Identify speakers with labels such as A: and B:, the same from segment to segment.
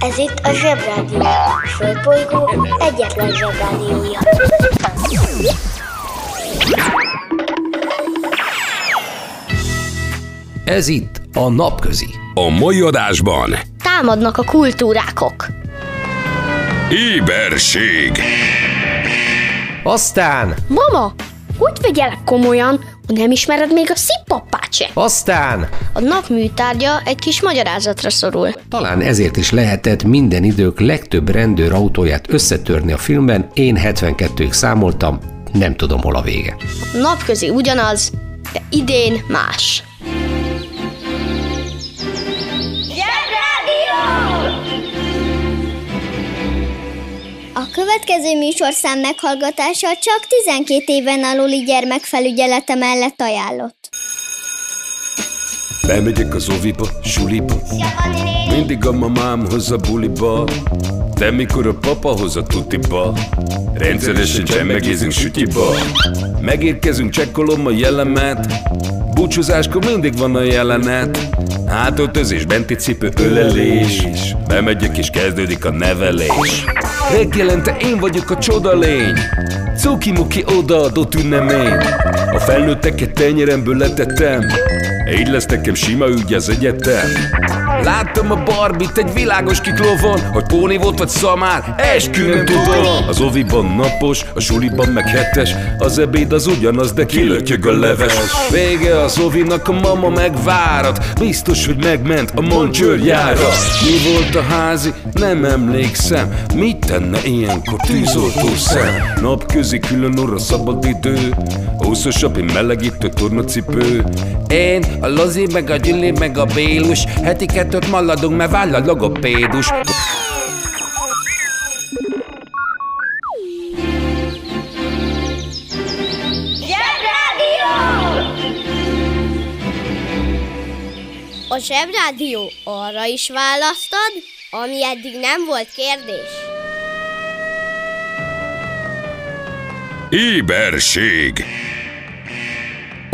A: Ez itt a Zsebrádió. A Földbolygó egyetlen Zsebrádiója.
B: Ez itt a Napközi.
C: A mai adásban
A: Támadnak a kultúrákok.
C: éberség,
B: Aztán,
A: Mama, hogy vegyelek komolyan, ha nem ismered még a szippapát se?
B: aztán,
A: A nap műtárgya egy kis magyarázatra szorul.
B: talán ezért is lehetett minden idők legtöbb rendőr autóját összetörni a filmben, én 72-ig számoltam, nem tudom hol a vége.
A: A napközi ugyanaz, de idén más.
D: A következő műsorszám meghallgatása csak 12 éven aluli gyermekfelügyelete mellett ajánlott.
C: Bemegyek az oviba, suliba, mindig a mamám hoz a buliba, de mikor a papa hoz a tutiba, rendszeresen csemmegézünk sütyiba, megérkezünk, csekkolom a jellemet, búcsúzáskor mindig van a jelenet, Hátöltözés, benti cipő, ölelés. Bemegyek és kezdődik a nevelés. Reggelente én vagyok a csoda lény Cuki-muki odaadott ünnemény. A felnőtteket tenyeremből letettem Így lesz nekem sima ügy az egyetem. Láttam a barbit egy világos kiklovon Hogy póni volt vagy szamár, eskü nem tudom Az oviban napos, a suliban meg hetes Az ebéd az ugyanaz, de kilötyög a leves. Vége az ovinak, a mama megvárat Biztos, hogy megment a moncsőrjára Mi volt a házi? Nem emlékszem. Mit tenne ilyenkor tűzoltó szem? Napközi külön orra szabad idő Húszosabb, melegítő tornacipő. Én, a Lozi, meg a Gyüli, meg a Bélus. Heti kettőt maladunk, mert váll a logopédus.
D: A Zsebrádió arra is választad, ami eddig nem volt kérdés.
C: Éberség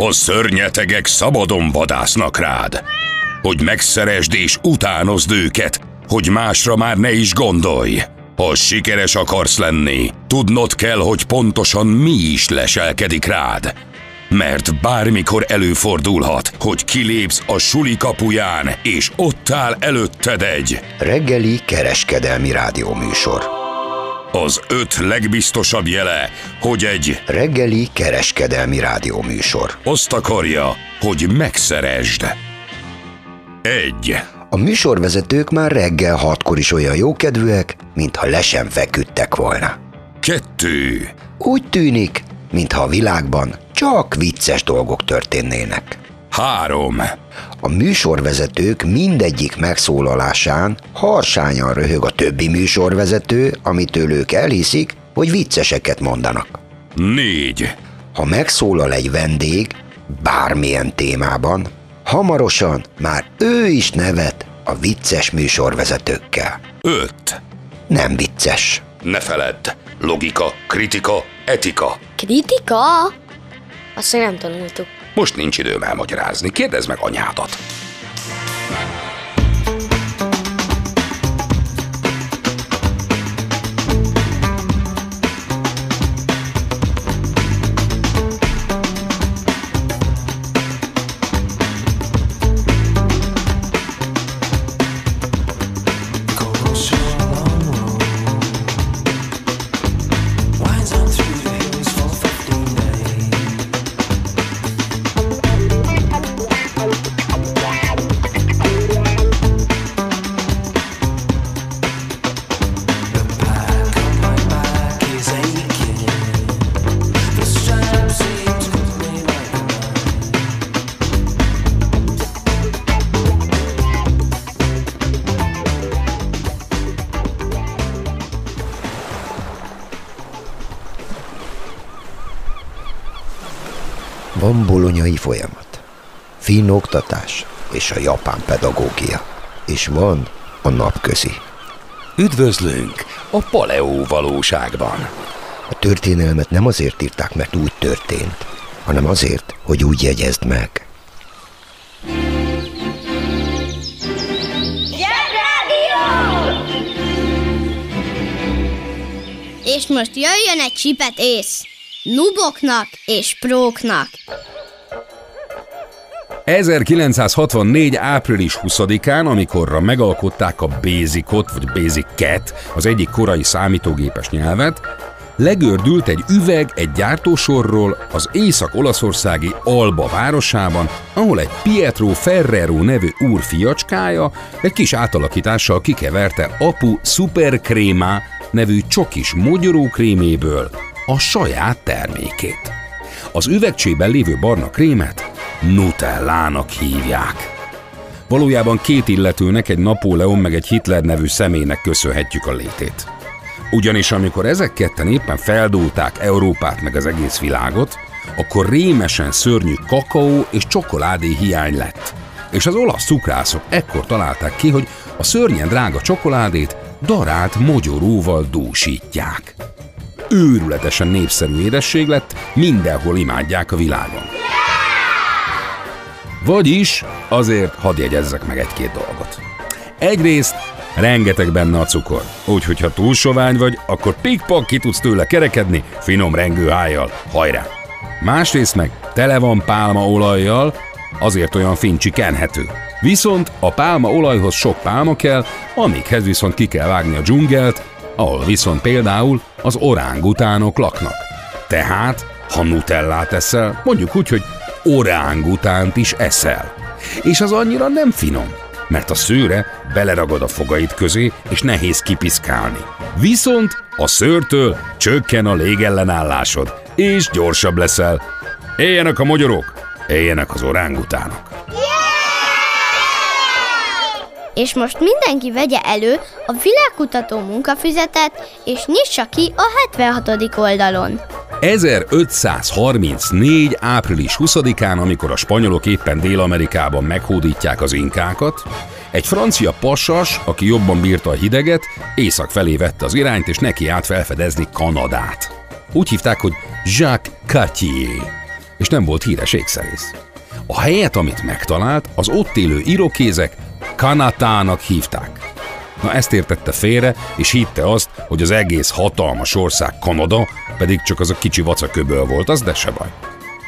C: A szörnyetegek szabadon vadásznak rád. Hogy megszeresd és utánozd őket Hogy másra már ne is gondolj. Ha sikeres akarsz lenni Tudnod kell, hogy pontosan mi is leselkedik rád. Mert bármikor előfordulhat, hogy kilépsz a suli kapuján, és ott áll előtted egy
E: Reggeli kereskedelmi rádióműsor.
C: Az öt legbiztosabb jele, hogy egy
E: Reggeli kereskedelmi rádióműsor.
C: azt akarja, hogy megszeresd. Egy.
E: A műsorvezetők már reggel hatkor is olyan jókedvűek, mintha le sem feküdtek volna.
C: Kettő.
E: Úgy tűnik, mintha a világban csak vicces dolgok történnének.
C: Három.
E: A műsorvezetők mindegyik megszólalásán harsányan röhög a többi műsorvezető, amitől ők elhiszik, hogy vicceseket mondanak.
C: Négy.
E: Ha megszólal egy vendég bármilyen témában, hamarosan már ő is nevet a vicces műsorvezetőkkel.
C: Öt.
E: Nem vicces.
C: Ne feledd. Logika, kritika, etika.
A: Kritika? Azt nem tanultuk.
C: Most nincs időm elmagyarázni. Kérdezd meg anyádat.
E: van bolonyai folyamat, finn oktatás és a japán pedagógia, és van a napközi.
C: Üdvözlünk a Paleó valóságban!
E: A történelmet nem azért írták, mert úgy történt, hanem azért, hogy úgy jegyezd meg.
D: Zsebrádió! És most jöjjön egy csipet ész! Nuboknak és próknak.
C: 1964. április 20-án, amikorra megalkották a Basicot, vagy Basic-et, az egyik korai számítógépes nyelvet, legördült egy üveg egy gyártósorról az észak-olaszországi Alba városában, ahol egy Pietro Ferrero nevű úr fiacskája egy kis átalakítással kikeverte apu Supercrema nevű csokis mogyorókréméből a saját termékét. Az üvegcsében lévő barna krémet Nutellának hívják. Valójában két illetőnek, egy Napóleon meg egy Hitler nevű személynek köszönhetjük a létét. Ugyanis amikor ezek ketten éppen feldúlták Európát meg az egész világot, akkor rémesen szörnyű kakaó és csokoládé hiány lett. És az olasz cukrászok ekkor találták ki, hogy a szörnyen drága csokoládét darált mogyoróval dúsítják. Őrületesen népszerű édesség lett, mindenhol imádják a világon. Vagyis azért hadd jegyezzek meg egy-két dolgot. Egyrészt rengeteg benne a cukor, úgyhogy ha túl sovány vagy, akkor pikpak ki tudsz tőle kerekedni finom rengő hájjal. Hajrá! Másrészt meg tele van pálmaolajjal, azért olyan fincsi kenhető. Viszont a pálmaolajhoz sok pálma kell, amikhez viszont ki kell vágni a dzsungelt, ahol viszont például az orángutánok laknak. Tehát, ha nutellát eszel, mondjuk úgy, hogy orángutánt is eszel. És az annyira nem finom, mert a szőre beleragad a fogaid közé, és nehéz kipiszkálni. Viszont a szőrtől csökken a légellenállásod, és gyorsabb leszel. Éljenek a magyarok, éljenek az orángutánok.
D: És most mindenki vegye elő a világkutató munkafüzetet, és nyissa ki a 76. oldalon.
C: 1534. április 20-án, amikor a spanyolok éppen Dél-Amerikában meghódítják az inkákat, egy francia pasas, aki jobban bírta a hideget, észak felé vette az irányt, és neki állt felfedezni Kanadát. Úgy hívták, hogy Jacques Cartier, és nem volt híres ékszerész. A helyet, amit megtalált, az ott élő irokézek Kanatának hívták. Na ezt értette félre, és hitte azt, hogy az egész hatalmas ország Kanada, pedig csak az a kicsi vacaköböl volt, az de se baj.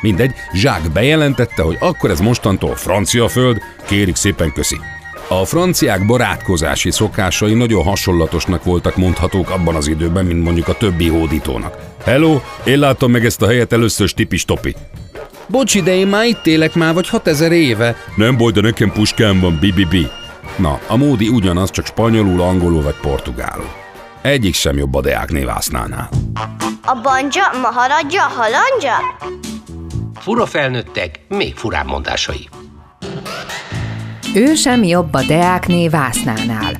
C: Mindegy, Zsák bejelentette, hogy akkor ez mostantól francia föld, kérik szépen köszi. A franciák barátkozási szokásai nagyon hasonlatosnak voltak mondhatók abban az időben, mint mondjuk a többi hódítónak. Hello, én láttam meg ezt a helyet először stipis topi. Bocs, de én már itt élek már vagy 6000 éve. Nem baj, de nekem puskám van, bibibi. Na, a módi ugyanaz, csak spanyolul, angolul vagy portugálul. Egyik sem jobb a Deák névásznánál.
D: A banja, maharadja, halandja?
B: Fura felnőttek, még furább mondásai.
F: Ő sem jobb a Deákné vásznánál.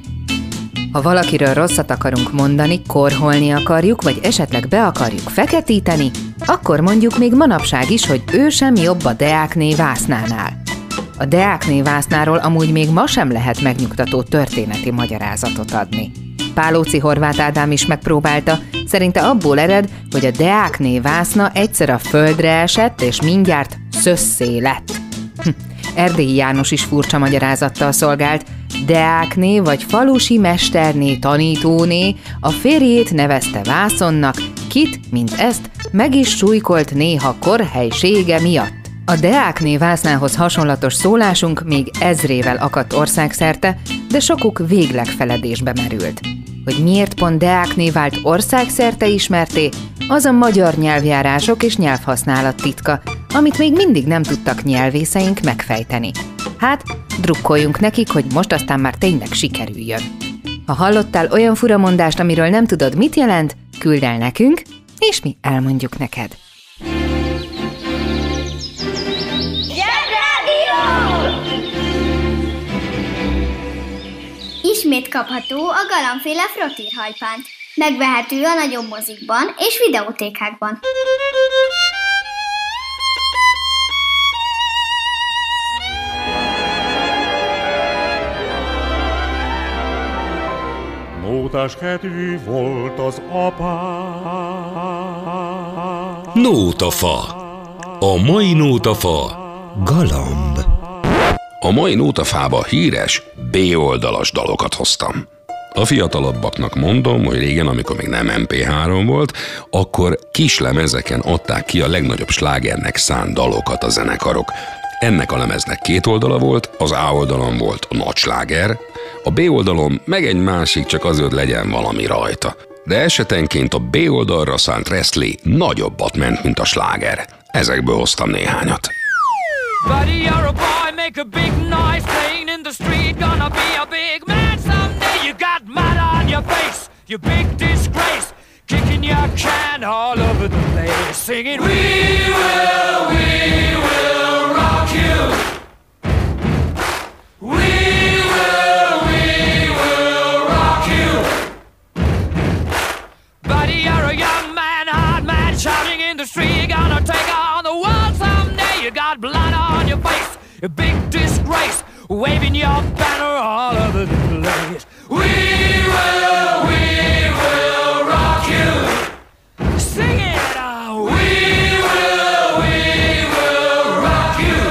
F: Ha valakiről rosszat akarunk mondani, korholni akarjuk, vagy esetleg be akarjuk feketíteni, akkor mondjuk még manapság is, hogy ő sem jobb a Deákné vásznánál. A Deákné vásznáról amúgy még ma sem lehet megnyugtató történeti magyarázatot adni. Pálóci Horváth Ádám is megpróbálta, szerinte abból ered, hogy a Deákné vászna egyszer a földre esett, és mindjárt szösszé lett. Hm. Erdélyi János is furcsa magyarázattal szolgált, Deákné vagy falusi mesterné tanítóné a férjét nevezte vászonnak, kit, mint ezt, meg is súlykolt néha korhelysége miatt. A Deákné vásznához hasonlatos szólásunk még ezrével akadt országszerte, de sokuk végleg feledésbe merült. Hogy miért pont Deákné vált országszerte ismerté, az a magyar nyelvjárások és nyelvhasználat titka, amit még mindig nem tudtak nyelvészeink megfejteni. Hát, drukkoljunk nekik, hogy most aztán már tényleg sikerüljön. Ha hallottál olyan furamondást, amiről nem tudod, mit jelent, küld el nekünk, és mi elmondjuk neked.
G: Ismét kapható a galambféle frottírhajpánt. Megvehető a nagyobb mozikban és videótékákban.
H: Nótás kedvű volt az apám.
C: Nótafa. A mai nótafa galamb. A mai nótafába híres B-oldalas dalokat hoztam. A fiatalabbaknak mondom, hogy régen, amikor még nem MP3 volt, akkor kis lemezeken adták ki a legnagyobb slágernek szánt dalokat a zenekarok. Ennek a lemeznek két oldala volt, az A oldalon volt a nagy sláger, a B oldalon meg egy másik, csak azért legyen valami rajta. De esetenként a B oldalra szánt Wrestling nagyobbat ment, mint a sláger. Ezekből hoztam néhányat.
I: Buddy, you're a boy, make a big noise playing in the street. Gonna be a big man someday. You got mud on your face, you big disgrace. Kicking your can all over the place, singing, We will, we will rock you. We will, we will rock you. Buddy, you're a young man, hard man, shouting in the street. Gonna take on the world someday. You got blood face, a big disgrace, waving your banner all over the place. We will, we will rock you. Sing it out. We will, we will rock you.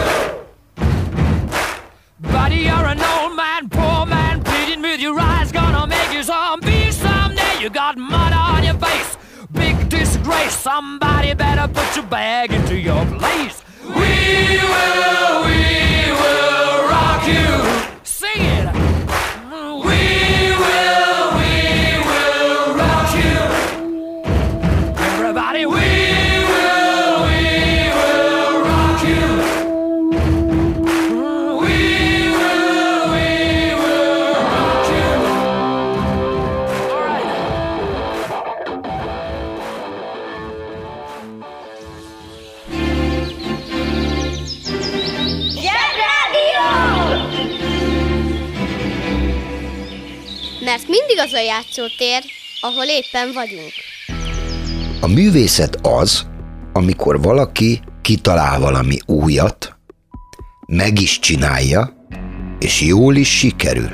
I: Buddy, you're an old man, poor man, pleading with your eyes, gonna make you zombie someday. You got mud on your face, big disgrace. Somebody better put your bag into your place. We will.
D: Az a játszótér, ahol éppen vagyunk.
E: A művészet az, amikor valaki kitalál valami újat, meg is csinálja, és jól is sikerül.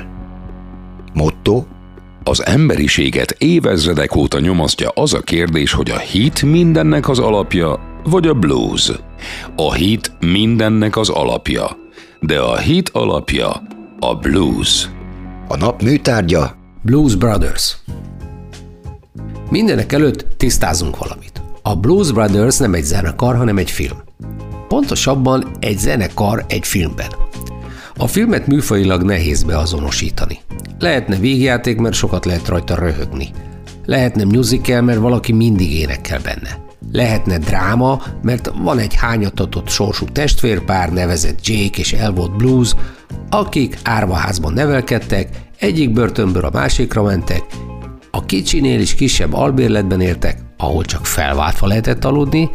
E: Motto,
C: Az emberiséget évezredek óta nyomasztja az a kérdés, hogy a hit mindennek az alapja, vagy a blues. A hit mindennek az alapja, de a hit alapja a blues.
E: a nap műtárgya,
B: Blues Brothers. Mindenek előtt tisztázunk valamit. A Blues Brothers nem egy zenekar, hanem egy film. Pontosabban egy zenekar egy filmben. A filmet műfajilag nehéz beazonosítani. Lehetne végjáték, mert sokat lehet rajta röhögni. Lehetne musical, mert valaki mindig énekel benne. Lehetne dráma, mert van egy hányatatott sorsú testvérpár nevezett Jake és Elwood Blues, akik árvaházban nevelkedtek, egyik börtönből a másikra mentek, a kicsinél is kisebb albérletben éltek, ahol csak felváltva lehetett aludni,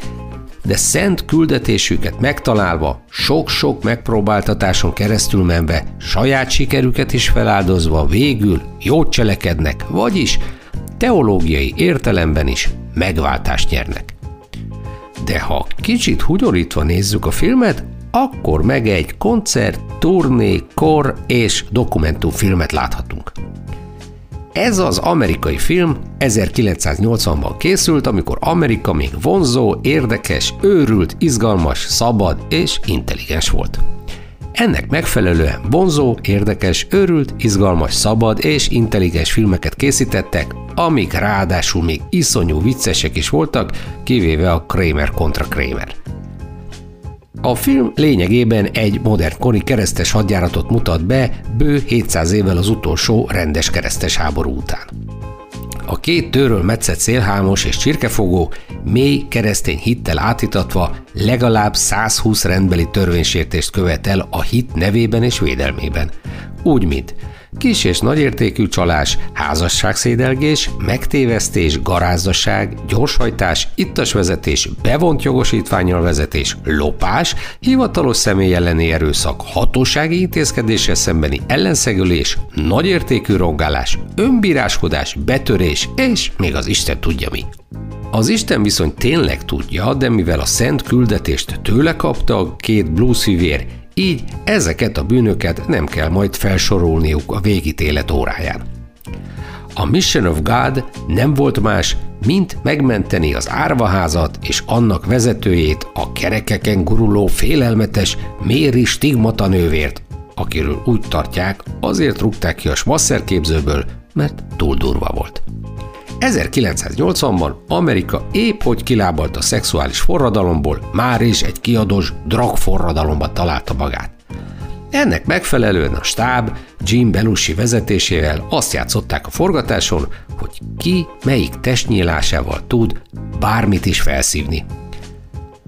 B: de szent küldetésüket megtalálva, sok-sok megpróbáltatáson keresztül menve, saját sikerüket is feláldozva végül jót cselekednek, vagyis teológiai értelemben is megváltást nyernek. De ha kicsit hugyorítva nézzük a filmet, akkor meg egy koncert, turné, kor és dokumentumfilmet láthatunk. Ez az amerikai film 1980-ban készült, amikor Amerika még vonzó, érdekes, őrült, izgalmas, szabad és intelligens volt. Ennek megfelelően vonzó, érdekes, őrült, izgalmas, szabad és intelligens filmeket készítettek, amik ráadásul még iszonyú viccesek is voltak, kivéve a Kramer kontra Kramer. A film lényegében egy modern kori keresztes hadjáratot mutat be bő 700 évvel az utolsó rendes keresztes háború után. A két tőről metszett szélhámos és csirkefogó mély keresztény hittel átítatva legalább 120 rendbeli törvénysértést követel a hit nevében és védelmében. Úgy, mint kis és nagyértékű csalás, házasságszédelgés, megtévesztés, garázdaság, gyorshajtás, ittasvezetés, bevont jogosítványal vezetés, lopás, hivatalos személy elleni erőszak, hatósági intézkedéssel szembeni ellenszegülés, nagyértékű rongálás, önbíráskodás, betörés, és még az Isten tudja mi. Az Isten viszont tényleg tudja, de mivel a szent küldetést tőle kapta két bluesfivér, így ezeket a bűnöket nem kell majd felsorolniuk a végítélet óráján. A Mission of God nem volt más, mint megmenteni az árvaházat és annak vezetőjét, a kerekeken guruló félelmetes Méri stigmata nővért, akiről úgy tartják, azért rúgták ki a smasszerképzőből, mert túl durva volt. 1980-ban Amerika épp hogy kilábalt a szexuális forradalomból, már is egy kiadós drogforradalomba találta magát. Ennek megfelelően a stáb Jim Belushi vezetésével azt játszották a forgatáson, hogy ki melyik testnyílásával tud bármit is felszívni.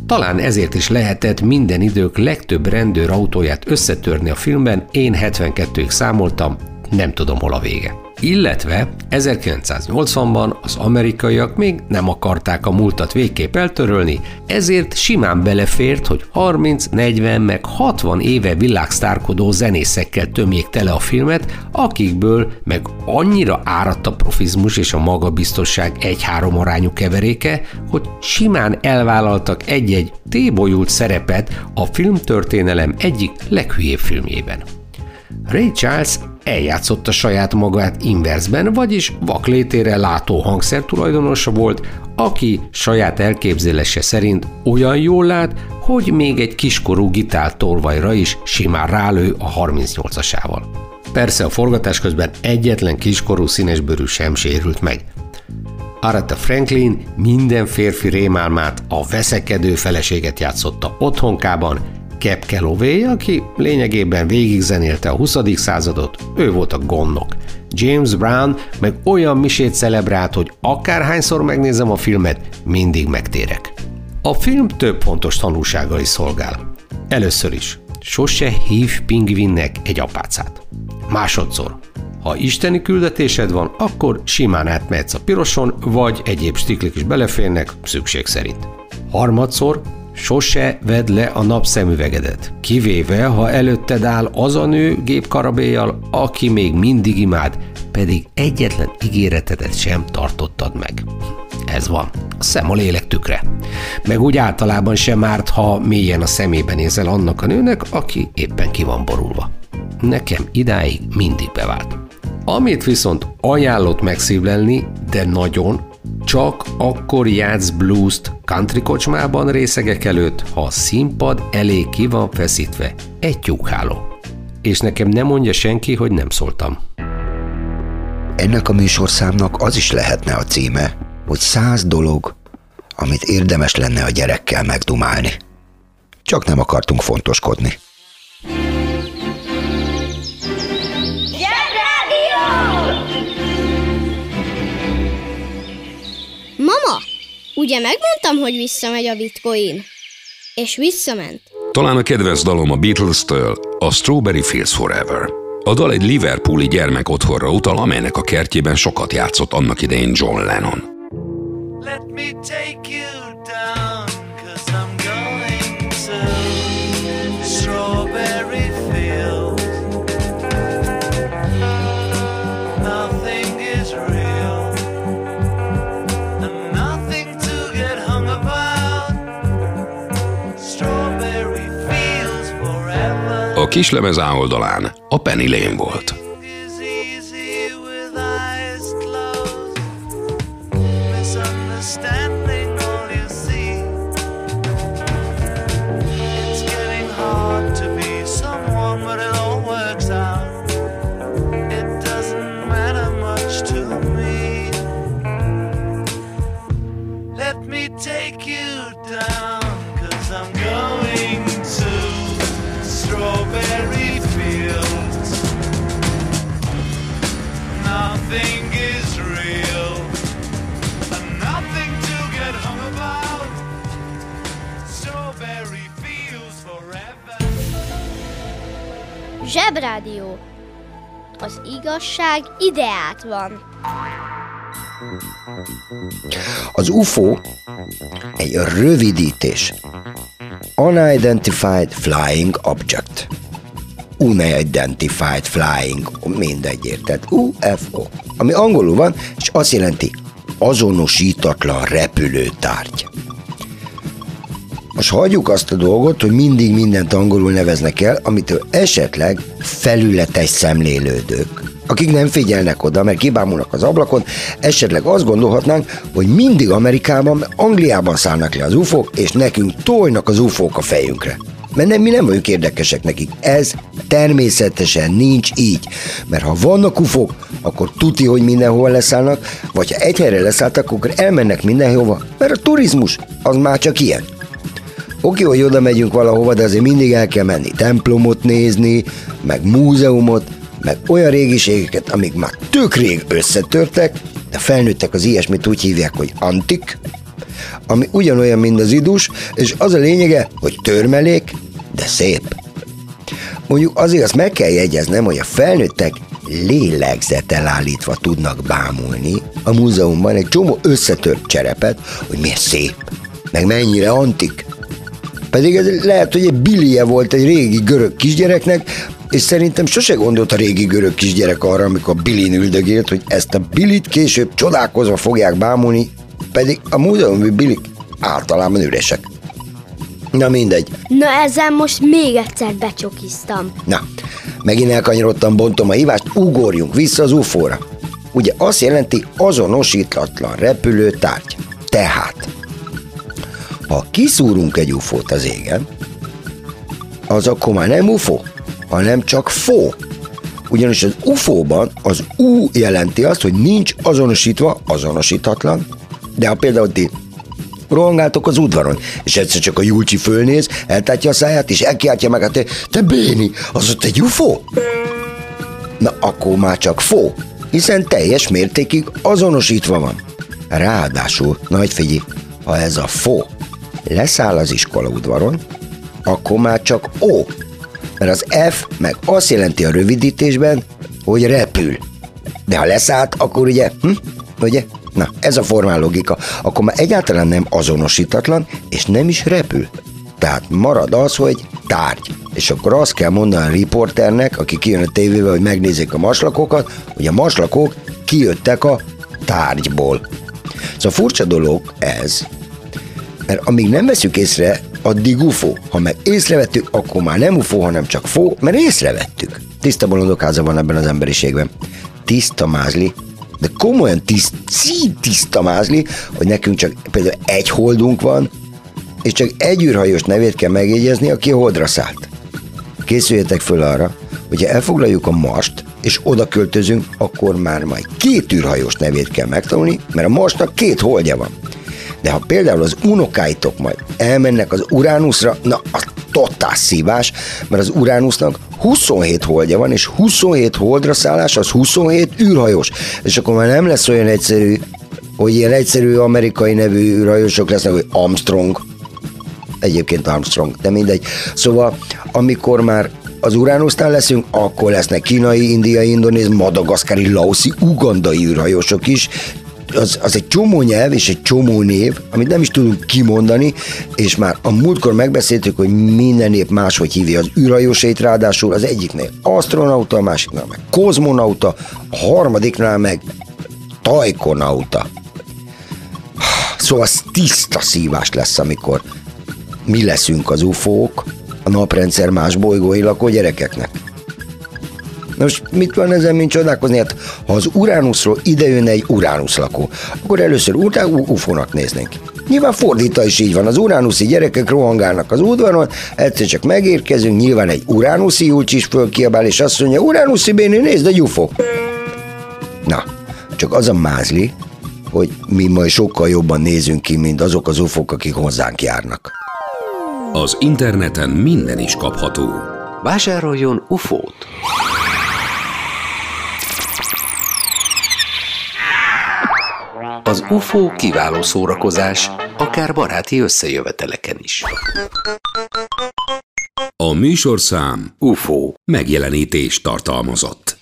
B: Talán ezért is lehetett minden idők legtöbb rendőr autóját összetörni a filmben, én 72-ig számoltam, nem tudom hol a vége. Illetve 1980-ban az amerikaiak még nem akarták a múltat végképp eltörölni, ezért simán belefért, hogy 30, 40 meg 60 éve világsztárkodó zenészekkel tömjék tele a filmet, akikből meg annyira áradt a profizmus és a magabiztosság egy-három arányú keveréke, hogy simán elvállaltak egy-egy tébolyult szerepet a filmtörténelem egyik leghülyébb filmjében. Ray Charles eljátszotta saját magát inverzben, vagyis vaklétére látó hangszer tulajdonosa volt, aki saját elképzelése szerint olyan jól lát, hogy még egy kiskorú gitár tolvajra is simán rálő a 38-asával. Persze a forgatás közben egyetlen kiskorú színesbőrű sem sérült meg. Aretha Franklin minden férfi rémálmát, a veszekedő feleséget játszotta otthonkában, Cap Calloway, aki lényegében végigzenélte a 20. századot, ő volt a gondnok. James Brown meg olyan misét celebrált, hogy akárhányszor megnézem a filmet, mindig megtérek. A film több fontos tanulsággal is szolgál. Először is, sose hív pingvinnek egy apácát. Másodszor, ha isteni küldetésed van, akkor simán átmehetsz a piroson, vagy egyéb stiklik is beleférnek, szükség szerint. Harmadszor, sose vedd le a napszemüvegedet, kivéve, ha előtted áll az a nő gépkarabéjjal, aki még mindig imád, pedig egyetlen ígéretedet sem tartottad meg. Ez van. A szem a lélek tükre. Meg úgy általában sem árt, ha mélyen a szemébe nézel annak a nőnek, aki éppen ki van borulva. Nekem idáig mindig bevált. Amit viszont ajánlott megszívlelni, de nagyon, csak akkor játsz blues-t country kocsmában részegek előtt, ha a színpad elé ki van feszítve. Egy tyúkháló. És nekem nem mondja senki, hogy nem szóltam.
E: Ennek a műsorszámnak az is lehetne a címe, hogy száz dolog, amit érdemes lenne a gyerekkel megdumálni. Csak nem akartunk fontoskodni.
D: Mama, ugye megmondtam, hogy visszamegy a bitcoin? És visszament.
C: Talán a kedvenc dalom a Beatles-től, a Strawberry Fields Forever. A dal egy Liverpooli gyermek otthonra utal, amelynek a kertjében sokat játszott annak idején John Lennon.
J: Let me take
C: kislemez A oldalán a Penny Lane volt.
D: Zsebrádió. Az igazság ideát van.
E: Az UFO egy rövidítés. Unidentified Flying Object. Unidentified Flying, mindegy érted, UFO, ami angolul van, és azt jelenti azonosítatlan repülőtárgy. Most hagyjuk azt a dolgot, hogy mindig mindent angolul neveznek el, amitől esetleg felületes szemlélődők, akik nem figyelnek oda, mert kibámulnak az ablakon, esetleg azt gondolhatnánk, hogy mindig Amerikában, Angliában szállnak le az ufók, és nekünk tojnak az ufók a fejünkre. Mert nem, mi nem vagyunk érdekesek nekik. Ez természetesen nincs így. Mert ha vannak ufók, akkor tuti, hogy mindenhol leszállnak, vagy ha egy helyre leszálltak, akkor elmennek mindenhova, mert a turizmus az már csak ilyen. Oké, hogy oda megyünk valahova, de azért mindig el kell menni templomot nézni, meg múzeumot, meg olyan régiségeket, amik már tök rég összetörtek, de felnőttek az ilyesmit úgy hívják, hogy antik, ami ugyanolyan, mint az idus, és az a lényege, hogy törmelék, de szép. Mondjuk azért azt meg kell jegyeznem, hogy a felnőttek lélegzettel állítva tudnak bámulni a múzeumban egy csomó összetört cserepet, hogy milyen szép, meg mennyire antik. Pedig ez lehet, hogy egy billie volt egy régi görög kisgyereknek, és szerintem sose gondolt a régi görög kisgyerek arra, amikor Bilin üldögélt, hogy ezt a Bilit később csodálkozva fogják bámulni, pedig a múzeumi bilik általában üresek. Na mindegy.
A: Na ezzel most még egyszer becsokiztam.
E: Na, megint elkanyarodtam, bontom a hívást, ugorjunk vissza az UFO-ra. Ugye azt jelenti azonosítatlan repülő tárgy. Tehát, ha kiszúrunk egy UFO-t az égen, az akkor már nem UFO, hanem csak fó. Ugyanis az UFO-ban az U jelenti azt, hogy nincs azonosítva, azonosítatlan, de ha például ti rohangáltok az udvaron, és egyszer csak a Julcsi fölnéz, eltátja a száját, és elkiáltja meg, hát te, te Béni, az ott egy UFO? Na akkor már csak fó, hiszen teljes mértékig azonosítva van. Ráadásul, nagy figyelj, ha ez a fó leszáll az iskola udvaron, akkor már csak O, mert az F meg azt jelenti a rövidítésben, hogy repül. De ha leszállt, akkor ugye, hm? ugye? Na, ez a formál logika. Akkor már egyáltalán nem azonosítatlan, és nem is repül. Tehát marad az, hogy tárgy. És akkor azt kell mondani a riporternek, aki kijön a tévébe, hogy megnézzék a maslakokat, hogy a maslakok kijöttek a tárgyból. Szóval furcsa dolog ez, mert amíg nem veszük észre, addig UFO. Ha meg észrevettük, akkor már nem UFO, hanem csak fó, mert észrevettük. Tiszta bolondok háza van ebben az emberiségben. Tiszta mázli, de komolyan tiszt, tiszta mázli, hogy nekünk csak például egy holdunk van, és csak egy űrhajós nevét kell megjegyezni, aki a holdra szállt. Készüljetek föl arra, hogyha elfoglaljuk a mast, és oda költözünk, akkor már majd két űrhajós nevét kell megtanulni, mert a mastnak két holdja van. De ha például az unokáitok majd elmennek az Uránuszra, na az totál szívás, mert az Uránusznak 27 holdja van, és 27 holdra szállás az 27 űrhajós. És akkor már nem lesz olyan egyszerű, hogy ilyen egyszerű amerikai nevű űrhajósok lesznek, hogy Armstrong, egyébként Armstrong, de mindegy. Szóval, amikor már az Uránusznál leszünk, akkor lesznek kínai, indiai, indonéz, madagaszkári, laoszi, ugandai űrhajósok is, az, az egy csomó nyelv és egy csomó név, amit nem is tudunk kimondani, és már a múltkor megbeszéltük, hogy minden nép máshogy hívja az űrhajósait, ráadásul az egyiknél astronauta, a másiknál meg kozmonauta, a harmadiknál meg tajkonauta. Szóval az tiszta szívás lesz, amikor mi leszünk az ufók, a naprendszer más bolygói lakó gyerekeknek. Na Most mit van ezen, mint csodálkozni? Hát, ha az Uránuszról ide jönne egy Uránusz lakó, akkor először után ufónak néznénk. Nyilván fordítva is így van, az uránuszi gyerekek rohangálnak az udvaron, egyszer csak megérkezünk, nyilván egy uránuszi Julcs is fölkiabál, és azt mondja, uránuszi béni, nézd, egy UFO. Na, csak az a mázli, hogy mi majd sokkal jobban nézünk ki, mint azok az ufók, akik hozzánk járnak.
C: Az interneten minden is kapható.
B: Vásároljon UFO-t! Az UFO kiváló szórakozás, akár baráti összejöveteleken is.
C: A műsorszám
B: UFO.
C: megjelenítést tartalmazott.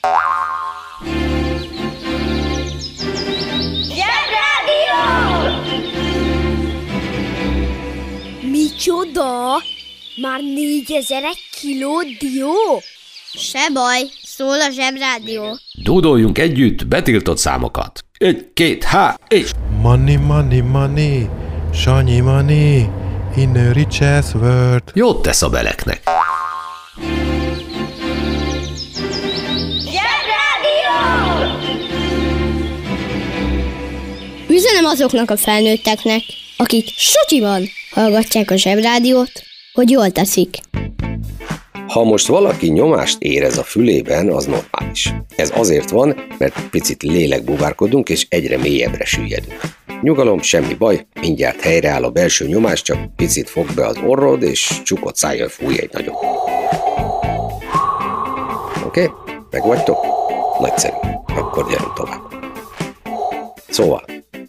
A: Micsoda? Már négyezer kiló dió?
D: Se baj, szól a zsebrádió.
B: Dúdoljunk együtt betiltott számokat. Egy, két, há, és...
H: Money, money, money, Sanyi money, in a richest world.
B: Jót tesz a beleknek.
D: Üzenem azoknak a felnőtteknek, akik sutyiban hallgatják a zsebrádiót, hogy jól teszik.
K: Ha most valaki nyomást érez a fülében, az normális. Ez azért van, mert picit lélekbuvárkodunk és egyre mélyebbre süllyedünk. Nyugalom, semmi baj, mindjárt helyreáll a belső nyomás, csak picit fog be az orrod, és csukott szájjal fúj egy nagyot. Oké? Okay? Meg vagytok? Nagyszerű. Akkor gyerünk tovább. Szóval,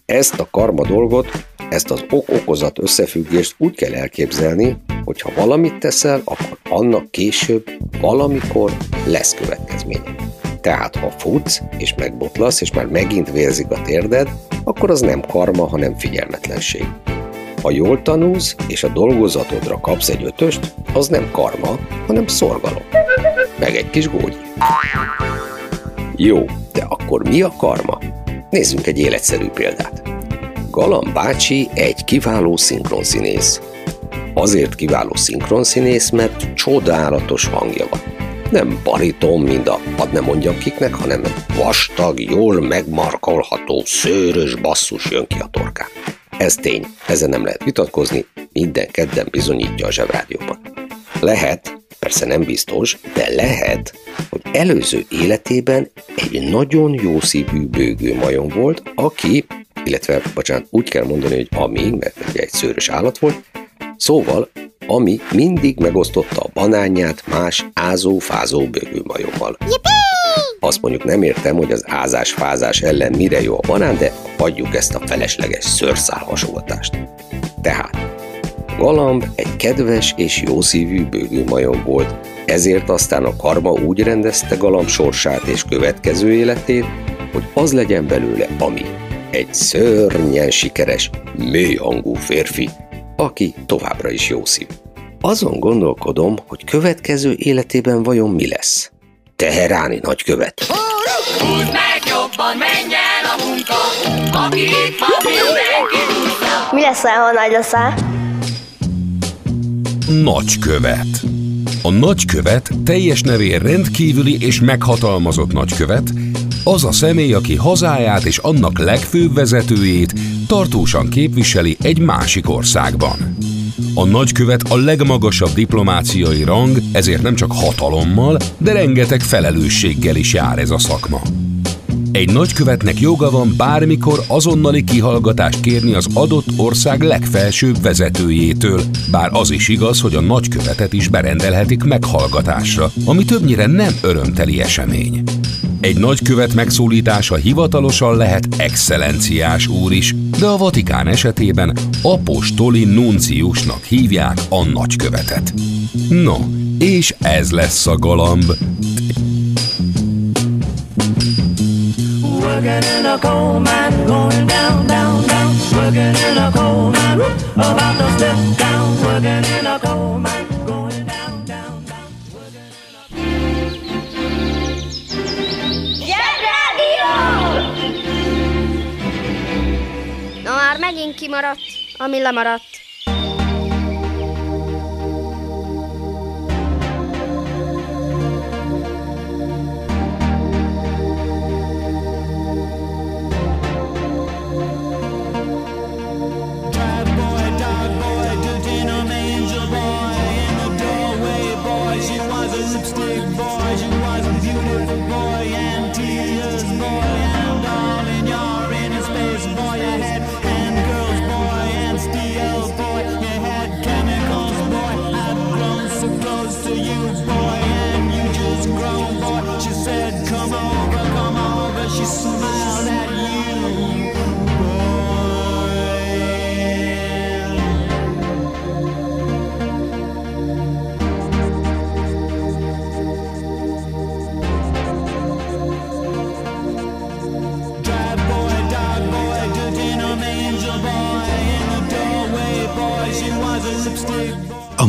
K: ezt a karma dolgot, ezt az ok-okozat összefüggést úgy kell elképzelni, hogy ha valamit teszel, akkor annak később, valamikor lesz következménye. Tehát ha futsz, és megbotlasz, és már megint vérzik a térded, akkor az nem karma, hanem figyelmetlenség. Ha jól tanulsz, és a dolgozatodra kapsz egy ötöst, az nem karma, hanem szorgalom. Meg egy kis gógyi. Jó, de akkor mi a karma? Nézzünk egy életszerű példát. Galam bácsi egy kiváló szinkronszínész. Azért kiváló szinkronszínész, mert csodálatos hangja van. Nem bariton, mint a hadd nem mondjam kiknek, hanem vastag, jól megmarkolható, szőrös basszus jön ki a torkán. Ez tény, ezen nem lehet vitatkozni, minden kedden bizonyítja a zsebrádióban. Lehet, persze nem biztos, de lehet, hogy előző életében egy nagyon jó szívű bőgő majom volt, aki, illetve, bocsánat, úgy kell mondani, hogy ami, mert ugye egy szőrös állat volt, szóval, ami mindig megosztotta a banánját más ázó-fázó bőgőmajommal. Azt mondjuk nem értem, hogy az ázás-fázás ellen mire jó a banán, de hagyjuk ezt a felesleges szőrszál hasonlatást. Tehát, Galamb egy kedves és jószívű bőgőmajom volt, ezért aztán a karma úgy rendezte Galamb sorsát és következő életét, hogy az legyen belőle ami. Egy szörnyen sikeres, mélyhangú férfi, aki továbbra is jószív. Azon gondolkodom, hogy következő életében vajon mi lesz. Teheráni nagykövet.
L: Húzd meg jobban, menj el a munka, aki itt van, mindenki.
D: Mi lesz, ha nagy leszel?
C: Nagykövet. A nagykövet teljes nevén rendkívüli és meghatalmazott nagykövet, az a személy, aki hazáját és annak legfőbb vezetőjét tartósan képviseli egy másik országban. A nagykövet a legmagasabb diplomáciai rang, ezért nem csak hatalommal, de rengeteg felelősséggel is jár ez a szakma. Egy nagykövetnek joga van bármikor azonnali kihallgatást kérni az adott ország legfelsőbb vezetőjétől, bár az is igaz, hogy a nagykövetet is berendelhetik meghallgatásra, ami többnyire nem örömteli esemény. Egy nagykövet megszólítása hivatalosan lehet excellenciás úr is, de a Vatikán esetében apostoli nunciusnak hívják a nagykövetet. No, és ez lesz a galamb.
M: Working in a coal mine, going down, down, down. Working in a coal mine, about to step down. Working in a coal mine,
D: Megint kimaradt, ami lemaradt.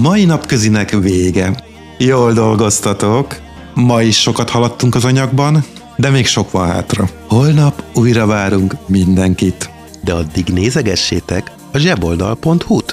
H: Mai napközinek vége. Jól dolgoztatok. Ma is sokat haladtunk az anyagban, de még sok van hátra. Holnap újra várunk mindenkit. De addig nézegessétek a zseboldal.hu-t.